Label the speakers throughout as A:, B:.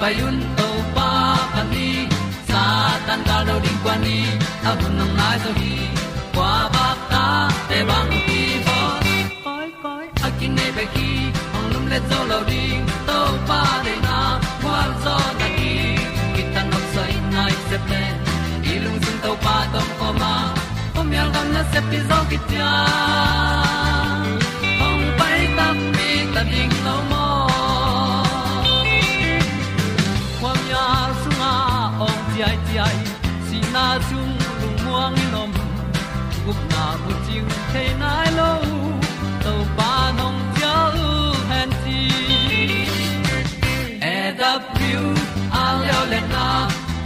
A: payun to pa pa ni sa tan ka lo ding kwan ni a bu nang mai so hi kwa ba ta te bang ki bo koi koi a kin nei pe ki ong lum le zo lo ding to pa de na kwa zo na ki ki tan nok sai nai se pe i lung sun to pa tom ko ma. Kom yal gam na se pi zo ki ta ong pai ta mi ta ding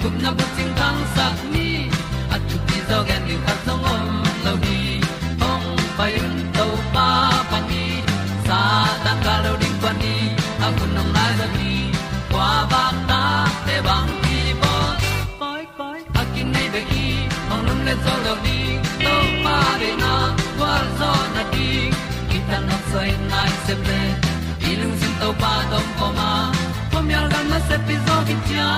A: gup na bu ting tang sat ni at tu ti zo gen ni khat song om lo di ong pai un to pa pa ni sa ta ka lo ding pa ni. A kun nong lai za ni kwa ba ta te bang ki bo koi koi a kin nei be ki ong lum le zo lo di to pa de na kwa zo na ki ta na sai nai se ple i lung sin to pa tom ko ma. Pom yal gam na se pi zo ki tia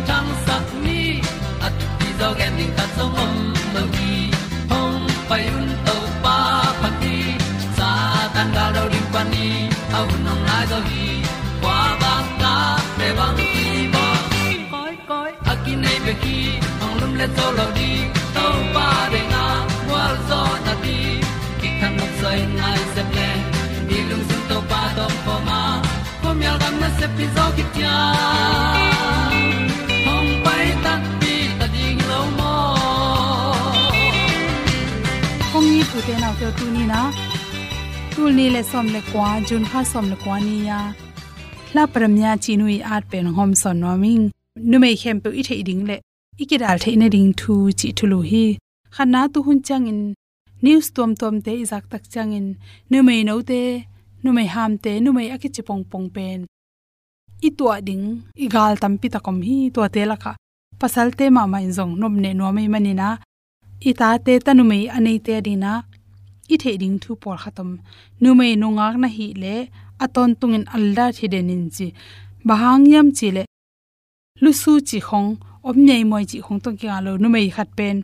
A: na ko tang sat ni at ti dog ending ta som om lo gi hong pai un to pa pa ti sa tan da do ri pa ni. Au nong lai do gi kwa ba ta pe bang ti ba koi koi a ki nei be ki hong lum le to lo di to pa de na wa zo na ti ki kan nok sai nai se ple ni lung sun to pa to pa ma. Pom yal gam na se pi zo ki tia เตนเอาเตียวตูนี่นะตูนี่เลยสมเลยกว่าจุนข้าสมเลยกว่านี่ยาลาปรมยาจีนุยอาจเป็นหอมสอนนอมิงนุไม่เข้มเปอีเทอีดิงเละอีกิดาลเทนดิงทูจิทุลุฮีขณะตุหุนจังอินนิวส์ตวมตวมเตอิจักตักจังอินนุไม่
B: โนเตนุไม่ฮามเตนุไม่อคิจิปงปงเป็นอีตัวดิงอีกาลตัมปิตะคอมฮีตัวเตละค่ะภาษาเตมามาอินจงนมเนนัวไม่มันนี่นะอีตาเตตันุไม่อันนี้เตอดินะ i the ding thu por khatam. Nu me nu ngak na hi le aton tungin alda thidenin chi. Bahang yam chi le lu su chi khong om nei moi chi khong to kya lo nu mai khat pen.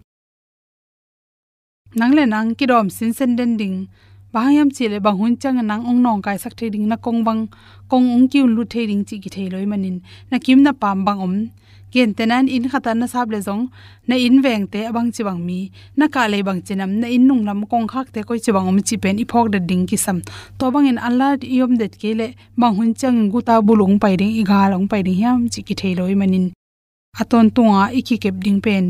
B: Nang le nang ki dom sin sen den ding. Bahayam chile bang hun chang nang ong nong kai sak the ding na kong bang, kong ong ki lu the ding chi ki the loi manin. Na kim na pam bang om gen tenan in khata na sab le zong na in veng te abang à chi bang mi na ka le bang chinam na in nung lam kong khak te koi chi bang om chi pen i phok da ding ki sam to bang in allah yom det ke le bang hun chang gu ta bulung pai ding i ga long pai ding yam chi ki the loi manin aton tunga iki kep ding pen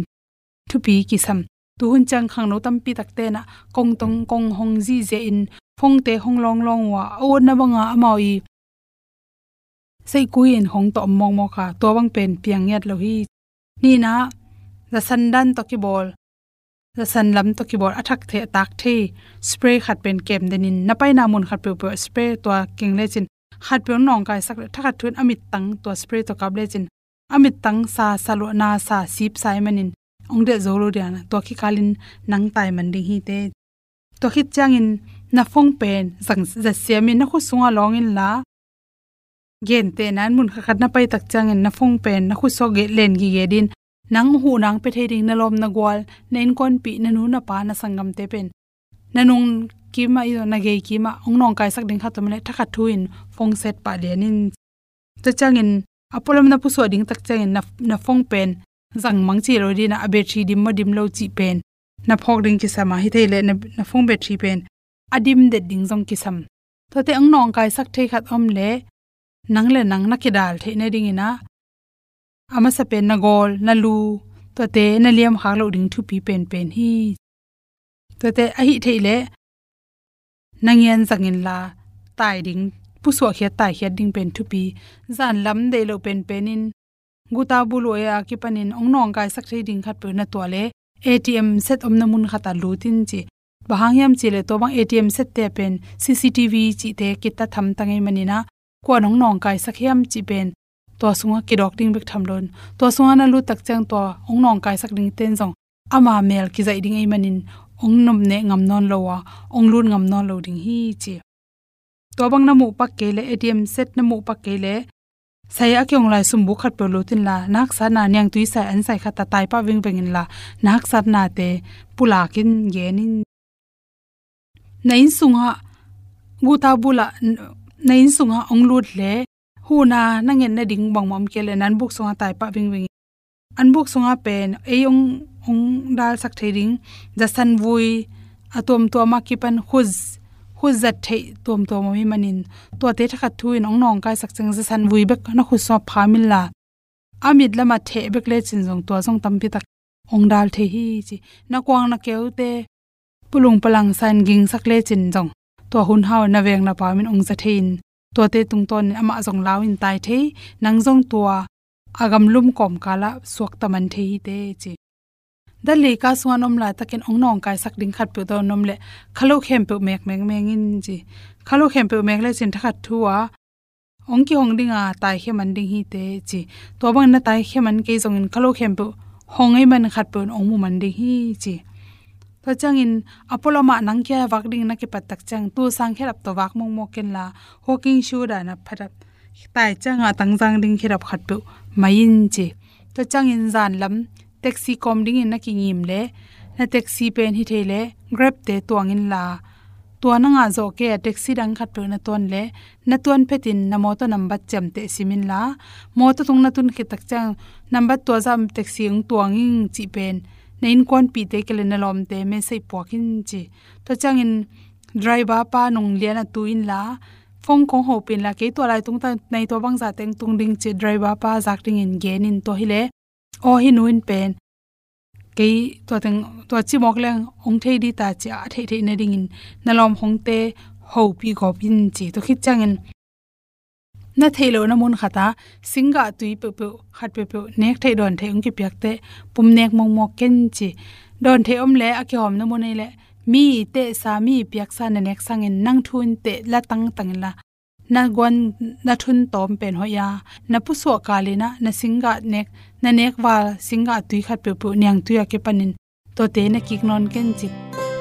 B: thu pi ki sam tu hun chang khang no tam pi tak te na kong tong kong hong ji je in. Phong te hong long long wa o na banga amawi sei kuin hong to mong mo kha to bang pen, piang yat lo hi ni na the sandan to ki bol za san lam to ki bol athak the tak the, spray khat pen kem denin na pai na mun khat pe pe, spray to king le chin, khat pe nong kai sak thakha thun amit tang to spray to kap le chin, amit tang sa salo na sa sip sai manin, ong de zolo dia na to ki kalin nang tai man ding hi te to khit changin na phong pen, zang za siamin na khu sunga longin la gen te nan mun kha khat na pai tak changin na phong pen na khu so ge len gi ge din nang hu nang pe theding na lom na gwal nen kon pi na nu na pa na sangam te pen na nung ki ma i na ge ki ma ong nong kai sak ding kha to male thakha thuin phong set pa le nin to changin apolam na pu so ding tak changin na na phong pen zang mang chi ro dina a battery dim ma dim lo chi pen na phok ding ki sama hi thele na na phong battery pen adim de ding jong ki sam to te ang nong kai sak thei khat om le nang le nang na ki dal the na ding ina. Ama sa pen na gol, na lu, to te na liam khak lo ding thu pi pen pen hi. To te a hi the le nangyan zangin la, tai ding, pu so khia tai khia ding pen thu pi. Zan lam de lo pen pen in guta buloya ki panin ongnong kai sak thei ding khat pe na to le atm set om na mun khata lutin chi. Bahangyam chi le to bang atm set te pen cctv chi te kita tham tangai manina ko nong nong kai sakhiam chi pen to sunga ki dok ding bek tham lon to sunga na lu tak chang to ong nong kai sak ding ten jong ama mel ki zai ding ai manin ong nom ne ngam non lowa ong lun ngam non lo ding hi chi to bang na mu pak ke le atm set na mu pak ke le sai a kyong lai sum bu khat pe lo tin la nak sa na nyang tui sai an sai khata tai pa wing wing in la nak sat na te pula kin ge nin nain sunga gu ta bula na nain sunga ong lut le. Hu na na ngen na ding bang mom ke le. Nan buk sunga tai pa wing wing an buk sunga pen. E ong ong dal sak thering ja san vui. Atom to ma ki pan khuz khuz zat thei tom tom mi manin. To te thakha thuin ong nong kai sak chang ja san vui bek. Na khu so phamil la. Amit lama the bek le chin jong to jong tam pi tak ong dal the hi chi. Na kwang na keu te pulung palang san ging sak le chin jong to hun haw na veng na pa min ong za thein to te tung ton ama jong law in tai the nang jong tua agam lum kom kala suak taman the hi te chi. Da le ka suan om la takin ong nong kai sak ding khat pe do nom le khalo khem pe mek mek meng in ji khalo khem pe mek le chin thakhat thuwa ong ki hong dinga tai khe man ding hi te chi. To bang na tai khe man ke jong in khalo khem pe hong ai man khat pe ong mu man ding hi chi to chang in apollo ma nang kya wak ding na ke patak chang tu sang kherap to wak mong mo ken la hoking shu da na pharat tai chang a tang jang ding kherap khat pe mayin che to chang in zan lam taxi kom ding in na ki ngim le na taxi pen hi the le grab te tuang in la tua na nga zo ke taxi dang khat pe na ton le na ton petin na mo to number chem te simin la mo to tung na tun khe tak chang number to jam taxi ung tuang ing chi pen na in kon pi te kele na lom te, me sei pokin chi. To chang in driver pa nong lian tu in la. Phong kong ho pin la ke to lai tung ta, nei to bang za teng tung ding che driver pa zak ting in gen in to hile o hi nu in pen. Ke to teng to chi mok leng ong thei di ta cha thei thei na ding in, na lom hong te ho pi go pin chi. To khit chang in na thailo na mun khata singa tui pe pe khat pe pe nek thei don thei ong ki pyak te pum nek mong mok ken chi don thei om le a ki hom na mon le mi te sa mi piak sa na nek sangin nang thun te la tang tang la na gon na thun tom pen hoya na pu so kalina na singa nek na nek wa singa tui khat pe pu nyang tuya ke panin to te na kik non ken chik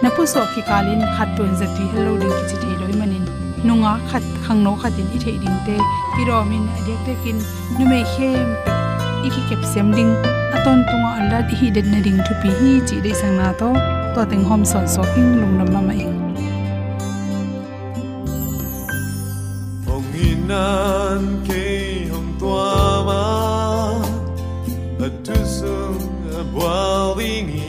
B: na pu so ki kalin khat pun za ti hello ding ki chi thei loi manin nunga khat khang no khatin i thei ding te ki ro min adek te kin nu me khem, i ki kep sem ding. Aton tunga alla hi den na ding thu pi hi chi de sang na to. To teng hom son so king lung nam ma ing
C: hong inan ke hong tua ma a tu sung a bwa ding i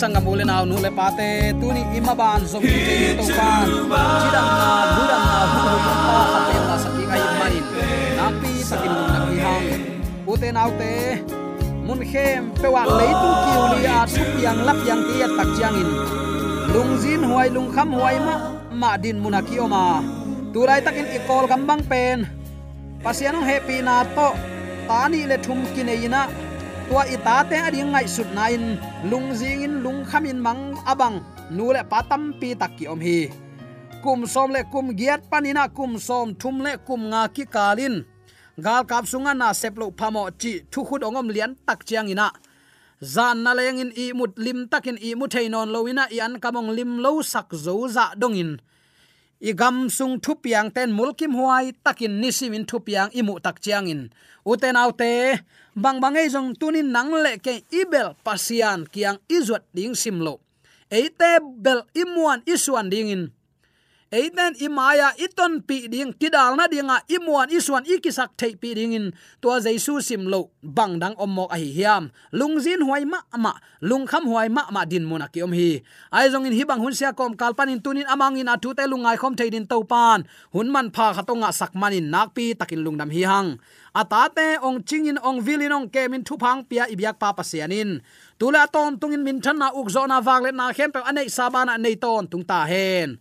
D: sanga mole na nu le pate tu ni ima ban zo mi te to pa chi dang na lu dang na hu hu pa ha te na sa ki ai manin. Na pi takin nu na ki hang. U te nau te mun khem pe wa lấy tu kiu li a thu yang lap yang ti ya tak chiang in lung zin, huai lung kham, huai ma ma din munaki oma. Turai takin ikol gambang pen. Pasiano happy na to, tani le thum kineina tua itate ading ngai sut nain lungjing in. Lung khamin mang abang. Nu le patam pi takki om hi. Kum som le kum giat panina kum som thum le kum nga ki kalin gal kap sunga na seplo phamo chi thu khut ongom lian tak chiang ina zan na leng in i mut lim takin i mu theinon loina i an kamong lim lo sak zo za dongin i gam sung thu piang ten mulkim huai, takin nisimin thu piang imu tak chiang in. Uten autte bang bang ei jong tunin nang le ke ibel pasian kiang izot ding simlo eite bel imuan isuan ding in eiden imaya iton pi ding, kidal na dinga imuan, isuan, ikisak, thei pi ding in to jaisu, sim lo, bang dang omok a hi hiam lungzin huai ma ma, lung huai ma ma din mona ki om hi. Ai zong in hibang hun sia kom kalpan in tunin amang in atu te lungai khom thei din topan hun man pha khatonga sakmanin nakpi pi takin lungnam hi hang. Atate ong chingin ong vilin ong kemin thupang pia ibyak pa pasianin tula ton tungin min than na uk wang le na khem pe anei sabana nei ton tung ta hen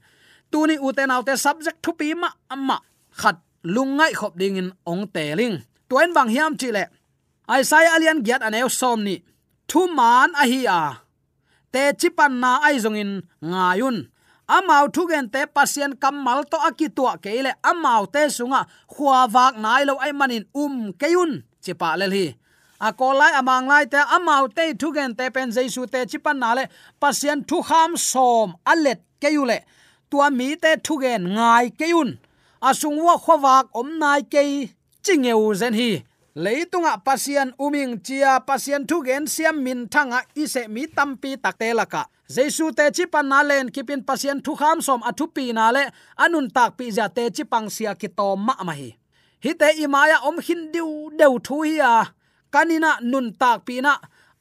D: tuni uten autte subject thu pi ma amma. Khat lungai khop ding in ong teling tuen bang hiam chile. Ai sai alian giat aneu som ni. Thu man a hi a. Te chipan na ai zongin ngayun. Amau thugen te pasien kamal to akitua keile. Amau te sunga khwa wak nai lo ai manin um keun chipa le hi. A kolai amang lai te amau te thugen te pen jaisu te chipan na le. Pasien thu kham som alet keyule tua mi te thugen ngai keun asung wa khowak om nai ke chingeu zen hi. Leitunga pasian uming chia pasian thugen siam min thanga ise mi tampi takte laka. Jesu te chi pan na len kipin pasian thu kham som athu pi na le, anun tak pi ja te chi pang sia ki to ma ma hi. Hi te imaya om hin diu deu thu hi a. Kanina nun tak pi na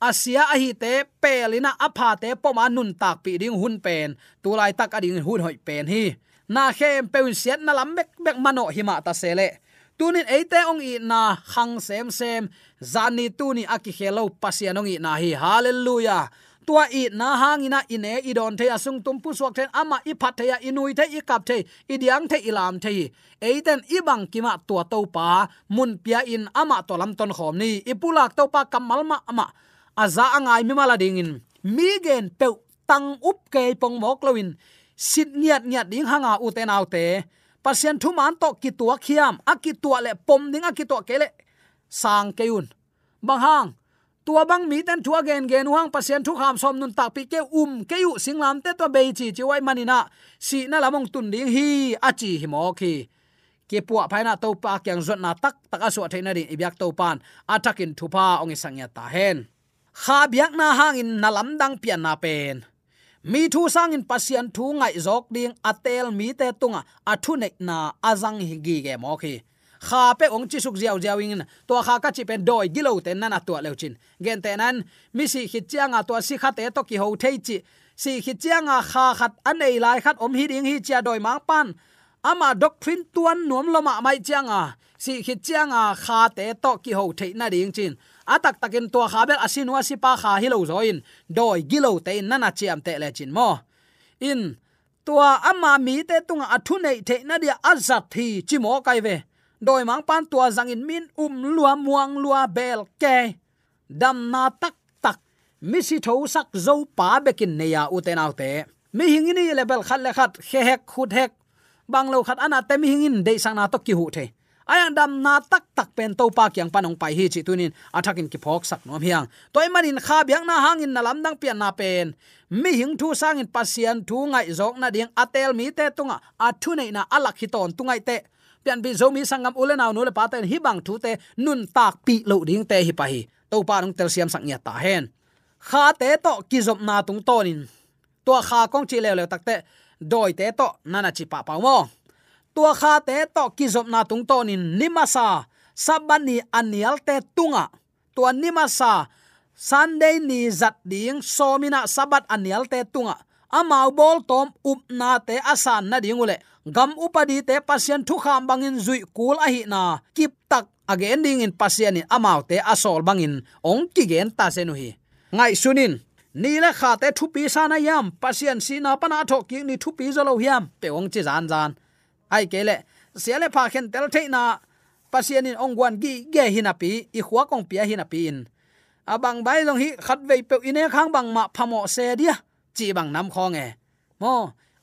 D: asia a hi te, pelina apha te, poma nun tak pi ding hun pen. Tu lai tak ading hun hoi pen hi. Na khem Peun siat na lam bek bek mano hi ma ta sele tunin eite ong i na khang sem sem. Zani tuni aki khelo pasian ong i na hi. Hallelujah. Tua i na hangina ine idon the asung tum pu suak then ama i phat the ya inui the i kap the i diang the ilam the eiten ibang kima tua to pa. Mun pia in ama to lam ton khom ni. Ipulak to pa kamal ma ama aza angai mi mala dingin. Mi gen pe tang up ke pong mok loin sit niat niat ding hanga u te nau te. Pasien thu man to ki tua khiam, a ki tua le pom ding a ki tua kele. Sang keun bang hang, tua bang mi ten thua gen gen huang, pasien thu kham som nun tak pi ke um ke u singlam te to bei chi chi wai manina si na lamong tun ding hi, a chi hi mo khi. Ke puwa phaina to pa kyang zot na tak tak asu thaina ri ibyak to pan. Atakin thupa ong sangya ta hen kha biak na hangin na lamdang pian na pen. Mi thu sang in pasian thu ngai jok ding atel mi te tunga. Athu nek na azang hi gi ge mo khi. Kha pe ong chi suk jiao jiao in to kha ka chi pen doi gilo te nana to leu chin. Gen te nan, mi si khit chianga to si kha te to ki ho thei chi. Si khit chianga kha khat anei lai khat om hi ding hi chia doi mang pan. Ama doctrine tuan nuam loma mai chianga si khit chianga kha te to ki ho thei na ding chin atak takin to khabel asinwa sipa kha hilo zoin doi, gilo te nana chiam te le chin mo. In, tua ama mi te tunga athu nei the na dia azat thi chimo kai ve. Doi mang pan tua zangin min um lua muang lua bel ke. Dam na tak tak, mi si tho sak zo pa bekin neya uten autte mi hingini level khat le khat, he hek, khut hek. Bang lo khat ana te mi hingin de sang na to ki hu the ayang dam na tak tak pen to pa kyang panong pai hi chi tunin. Athakin ki phok sak nom hiang. Toy manin kha biang na hangin na lam dang pian na pen. Mi hing thu sangin pasian thu ngai jok na ding atel mi te tunga. Athu nei na alak hi ton tungai te. Pian bi zomi sangam ule naw nu le pa ten hi bang thu te nun tak pi lo ding te hi pa hi. To pa nong tel siam sang nya ta hen. Kha te to ki zop na tung tonin. To kha kong chi le le tak te. Doi te to nana chi pa pa mo tua kha te to ki zop na tung tonin nimasa. Sabani anial te tunga. Tua nimasa. Sunday ni zat ding, somina sabat anial te tunga. Amau bol tom up na te asan na dingule gam upadi te pasien thu kham bangin zui kul a hi na. Kip tak again ding in pasien in amau te asol bangin. Ong ki gen ta se nu hi ngai sunin. Ni la kha te thu pi sana yam. Pasien si na pana tho ki ni thu pi zo lo yam pe ong chi zan zan ai kele siale pha khen tel theina pasien in ong wan gi ge hinapi i khwa kong pia hinapi in. Abang bai long hi khat về pe ine khang bang ma phamo se dia chi bang nam khong e mo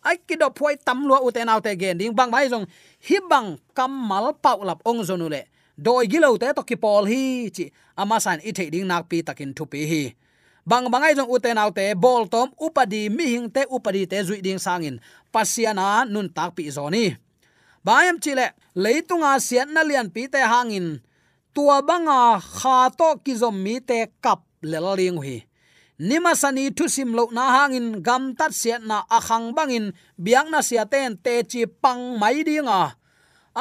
D: ai ki do phoi tam lo u te nau te gen ding bang bai long hi bang kam mal pau lap ong zonu le doi gilo te to ki pol hi chi ama san i the ding nak pi takin thu pi hi. Bang bangai jong uten autte bol tom upadi mi hing te upadi te zui ding sangin pasiana nun tak pi zoni bayam chile leitunga sian na lian pi te hangin tua banga kha to kizom mi te kap lelaling hi nima sani thu sim lo na hangin gam tat siat na akhang à bangin biang na sia ten te chi pang mai dinga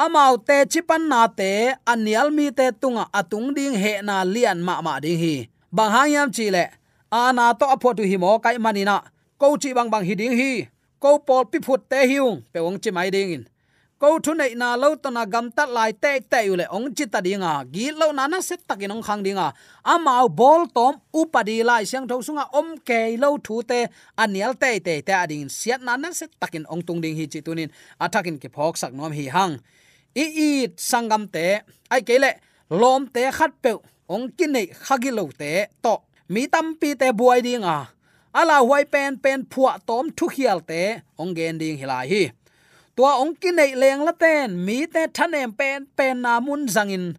D: amau à te chi pan na te anial mi te tunga atung ding he na lian ma ma ding hi bang hayam chi le ana to apho tu hi mo kai manina ko chi bang bang hi ding hi ko pol pi phut te hiung pe wong chi mai ding in ko thu nei na lo to na gam ta lai te te yu ong chi ta dinga gi lo na na set takin ong khang dinga amao bol tom upadi lai siang tho sunga om ke lo thu te anial te te te adin siat na na set takin ong tung ding hi chi tunin atakin ke phok sak nom hi hang i i sangam te ai ke le lom te khat pe ong kin nei khagi lo te to mi tam pi te buai dinga ala huai pen pen phua tom thu khial te ong gen ding hilai hi tua ong ki nei leng la ten, mi te than em pen pen na mun zangin.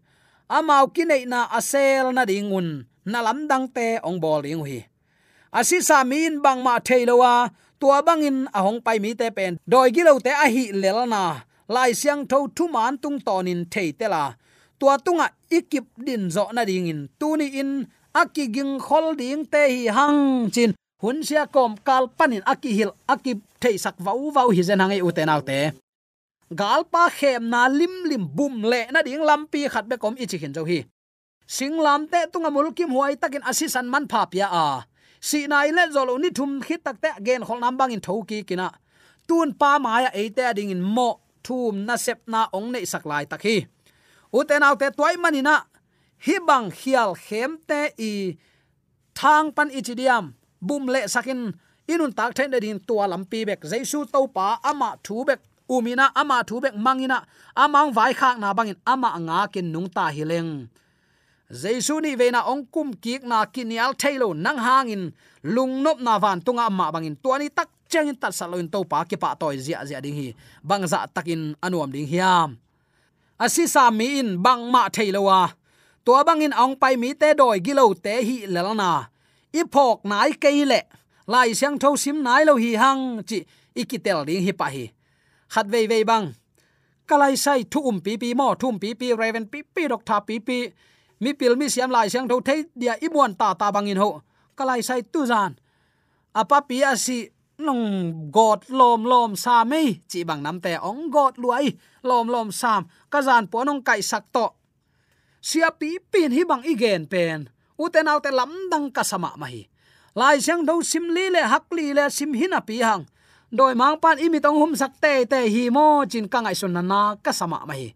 D: Amao ki nei na asel na dingun na lam dang te ong bol ding hi asi sa min bang ma theilowa tua bangin ahong pai mi te pen. Doi gilo te a hi lel na, lai siang tho thu man tung tonin thei te la. Tua tunga ikip din zo na ding in, tu ni in akiging holding khol ding te hi hang chin hun sia kom kal panin aki hil aki thei sak vau vau hi zen hangai uten autte. Gal pa khem na lim lim bum le na ding lampi khat be kom ichi hin zo hi. Sing lam te tunga mul kim huai takin asisan man pha pia a. Si nai le zolo ni thum khit tak te gen khol nam bang in thoki kina. Tun pa maya e te ding in mo, thum na sep na ong nei sak lai tak hi. Uten autte toy manina hi bang khial khem te i thang pan ichidiam bum le sakin, inun tak then din tua lampi bek. Jaisu to pa, ama thu bek umina, ama thu bek mangina amang vai khak na bangin, ama anga kin nung ta hileng. Jaisu ni veina ong kum kik na kinial thailo, nang hangin, lung nop na van tunga amma bangin. Tuani tak changin tat saloin to pa, ki pa toy zia zia ding hi. Bangza takin anuam ding hiam. Asi sa mi in bang ma theilowa to bangin ong pai mi te doi gilo te hi i phok nai keile lai siang tho sim nai lo hi hang chi ikitel ding hi pa hi khat ve ve bang kalai sai thu um pi pi mo thum pi pi raven pi pi dok tha pi pi mi pil mi siam lai siang tho thei dia ibuan ta ta bangin ho kalai sai tu zan apa pi asi nong god lom lom sa mei chi bang nam te ong god luai lom lom sam ka zan po nong kai sak to sia pi pin hi bang igen pen uten autte lam dang ka sama mai lai sang do sim li le, hak li le, sim hina pi hang. Doi mang pan imi tong hum sak te te hi mo, chin ka ngai sun na ka sama mai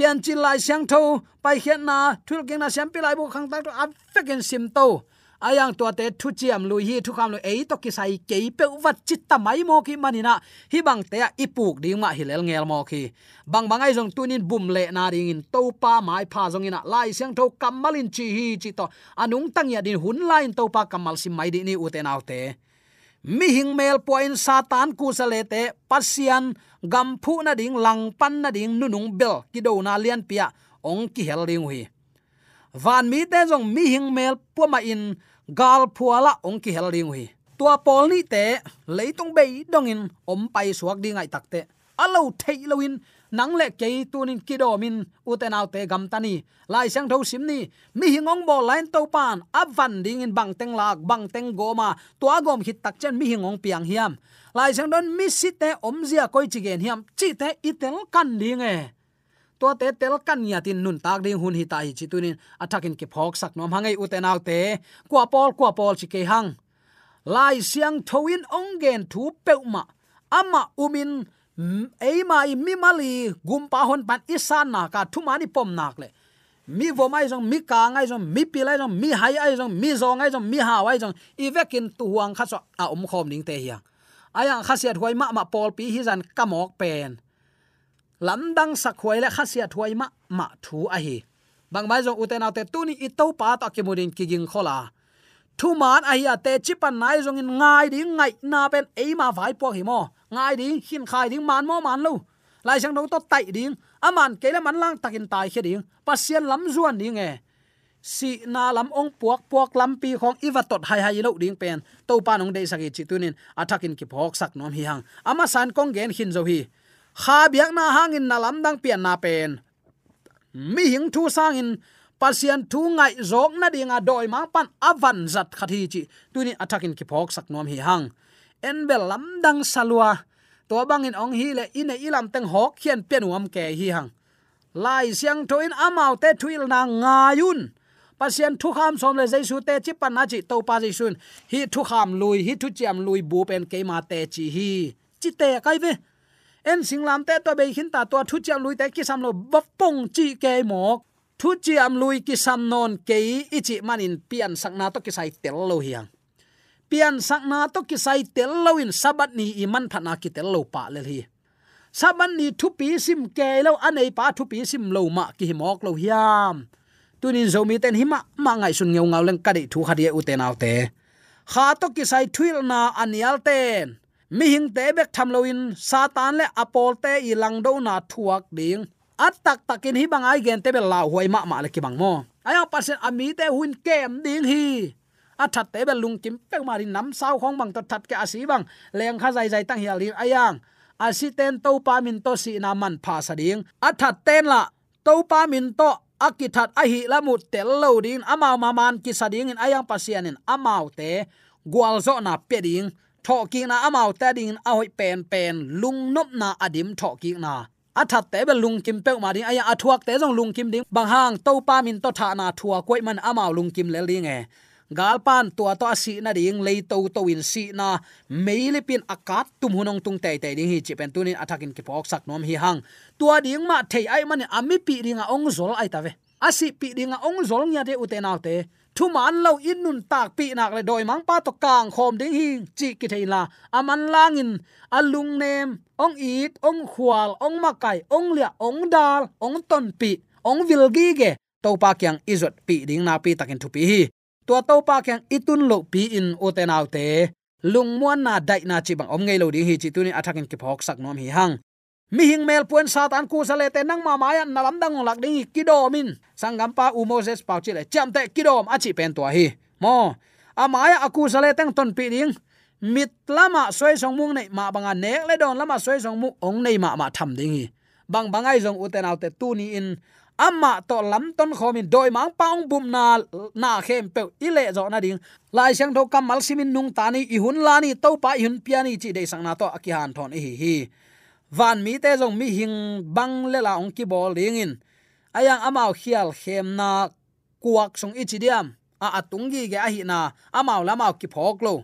D: pian chi lai sang tho, pai khian na, thul king na sem pi lai bu khang tak to a fekin sim to ayang to te thu chiam lui hi thu kham lu ei to ki sai ke pe wat chit ta mai mo ki manina hi bang te ipuk ding ma hilel ngel mo ki. Bang bang ai jong tunin bum le na ding in to pa mai pha jong ina. Lai siang tho kamalin chi hi chi to. Anung tang ya din hun lain to pa kamal sim mai di ni u te nau te. Mi hing mel poin satan ku salete pasian gam phu na ding, lang pan na ding, nunung bel ki do na lian pia. Ong ki hel ring hui. Van mi te jong mi hing mel po ma in gal phuala ong ki hel ring hi tua pol ni te leitung bei dongin om pai suak ding ai takte alo thei loin nang le ke tunin kidomin uten te gam tani lai sang tho sim ni mi hingong bo lain to pan avan ding in bang teng lak bang teng goma tua gom hit tak chen mi hingong piang hiam. Lai sang don mi site om zia koi chigen hiam chi te itel kan ding e to te tel kan ya tin nun tak ding hun hi ta hi chitunin athakin ke phok sak nom hangai uten te. Kwa pol kwa pol chi ke hang. Lai siang thoin ongen thu peuma ama umin eima i mi mali gumpa hon pan isan na ka thumani pom nak le. Mi vo mai jong mi ka ngai jong mi pi lai jong mi hai ai jong mi zo ngai jong mi ha wai jong i vekin tu huang kha so a um khom ning te hiang. Aya khasiat huai ma ma pol pi hi jan kamok pen lamdang sakhuai la khasia thuai ma ma thu a hi bang mai jong uten autte tuni i to pa ta ki mudin ki ging khola. Thu man a hi a te chipan nai zong in ngai ding ngai na pen e ma vai po hi mo. Ngai ding, hin khai ding, man mo man lo. Lai sang do to tai ding, aman ke la man lang takin tai khe ding. Pasien lam zuan ding e. Si na lam ong puak puak lam pi khong iwa tot hai hai lo ding pen. To pa nong de sagi chi tunin athakin ki phok sak nom hi hang. Ama san kong gen hin zo hi kha biak na hangin na lam dang pian na pen. Mi hing thu sang in pasian thu ngai zok na dinga doi mang pan avan zat khathi chi. Tunin attacking ki phok sak nom hi hang. En bel lam dang salwa to bangin ong hi le ine ilam teng hok khian penuam ke hi hang. Lai siang to in amau te thuil na ngayun. Pasien thu kham som le jaisu te chi pan na chi to pa jaisun. Hi thu kham lui, hi thu chiam lui bu pen ke ma te chi hi. Chi te kai ve en singlam te to be hin ta to thu chiam lui te ki sam lo bop pong chi ke mo thu chiam lui ki sam non ke ichi manin pian sakna to ki sai tel lo hiang. Pian sakna to ki sai tel lo in, sabat ni iman thana ki tel lo pa le hi. Saban ni thu pi sim ke lo, anei pa thu pi sim lo ma ki mok lo hiam. Tunin zomi ten hima ma ngai sun ngeu ngau leng kadi thu khadia e u te nau te. Kha to ki sai thuil na anial ten mi hing te bek tham loin satan le apol te i lang do na thuak ding. At tak takin hi bang ai gen te be la huai ma ma le ki bang mo. Aya pasen ami te hun kem ding hi. A that te be lung kim pek ma ri nam sao khong bang to that ke asi bang. Leng kha zai zai tang hial ayang asi ten to pa min to si na man pha sa ding. A that ten la, to pa min to akithat ahi lamu tel lo ding. Amao maman ki sading in ayang pasianin amao te. Gwal zo na peding tho ki na amao ta ding a hoi pen pen, lung nop na adim tho ki na athat te be lung kim pe ma ding aya athuak te jong lung kim ding. Bang hang to pa min to tha na thua koi man amao lung kim le ding e. Galpan tua to asi na ding, lei to to in si na. Meile pin akat tum hunong tung te te ding, hi chi pen tunin attacking ki pok sak nom hi hang. Tua ding ma thei ai man ami pi ringa ong zol ai ta ve. Asi pi ringa ong zol nya de ute naw te thu man lo in nun tak pi nak le doi mang pa to kang khom ding hi chi ki theila aman langin, alung nem, ong it, ong khwal ong makai, ong lia, ong dal, ong ton pi, ong vilgi ge. To pa kyang izot pi ding na pi takin thu pi hi. To to pa kyang itun lo pi in uten autte lung muan na dai na chi bang om ngei lo ding hi chi tu ni athakin ki phok sak nom hi hang mi hing mel puen satan ku sale te nang ma maya na lam dang lak ding kidomin sangam pa u moses pau chile cham te kidom achi pen to hi. Mo amaya aku sale teng ton pi ding mit lama soi song mung nei ma banga nek le don lama soi song mu ong nei ma ma tham ding hi bang bangai jong uten autte tu ni in. Amma to lam ton khomin doi mang paung bum na na khem pe ile zo na ding. Lai sang tho kamal simin nung tani i hun lani to pa i hun piani chi de sang na to akihan thon hi hi van mi te jong mi hing bang le la ong ki bol ding in. Ayang amao khial khem na kuak song ichi diam. A atung gi ge a hi na amao lamao ki phok lo.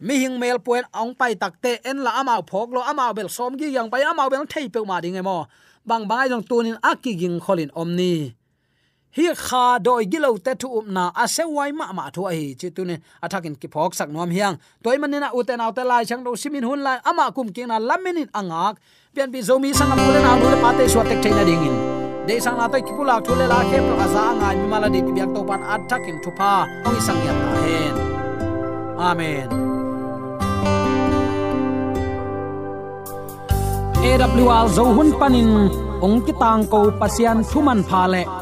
D: Mi hing mel puen ong pai takte en la amao phok lo, amao bel som gi yang pai, amao bel thei pe ma ding e mo. Bang bangai jong tunin akiging kholin omni hi kha doi gilo te thu um na a se wai ma ma thu hi. Chi tunin athakin ki phok sak nom hiang. Toy manina uten autte lai chang do simin hun lai ama kum king na laminin angak. Pian bi zomi sangam pule na lu le pate so tek na ding in. De sang na toy kipula thu le la ke pro asa nga mi mala de byak to pan athakin thu pa. Ong sang ya ta hen. Amen. AWR zo hun panin ong ki tang ko pasian thuman pha le